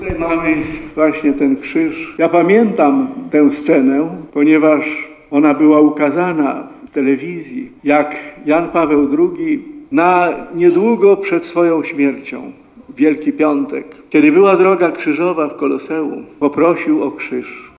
Tutaj mamy właśnie ten krzyż. Ja pamiętam tę scenę, ponieważ ona była ukazana w telewizji, jak Jan Paweł II na niedługo przed swoją śmiercią, Wielki Piątek, kiedy była droga krzyżowa w Koloseum, poprosił o krzyż.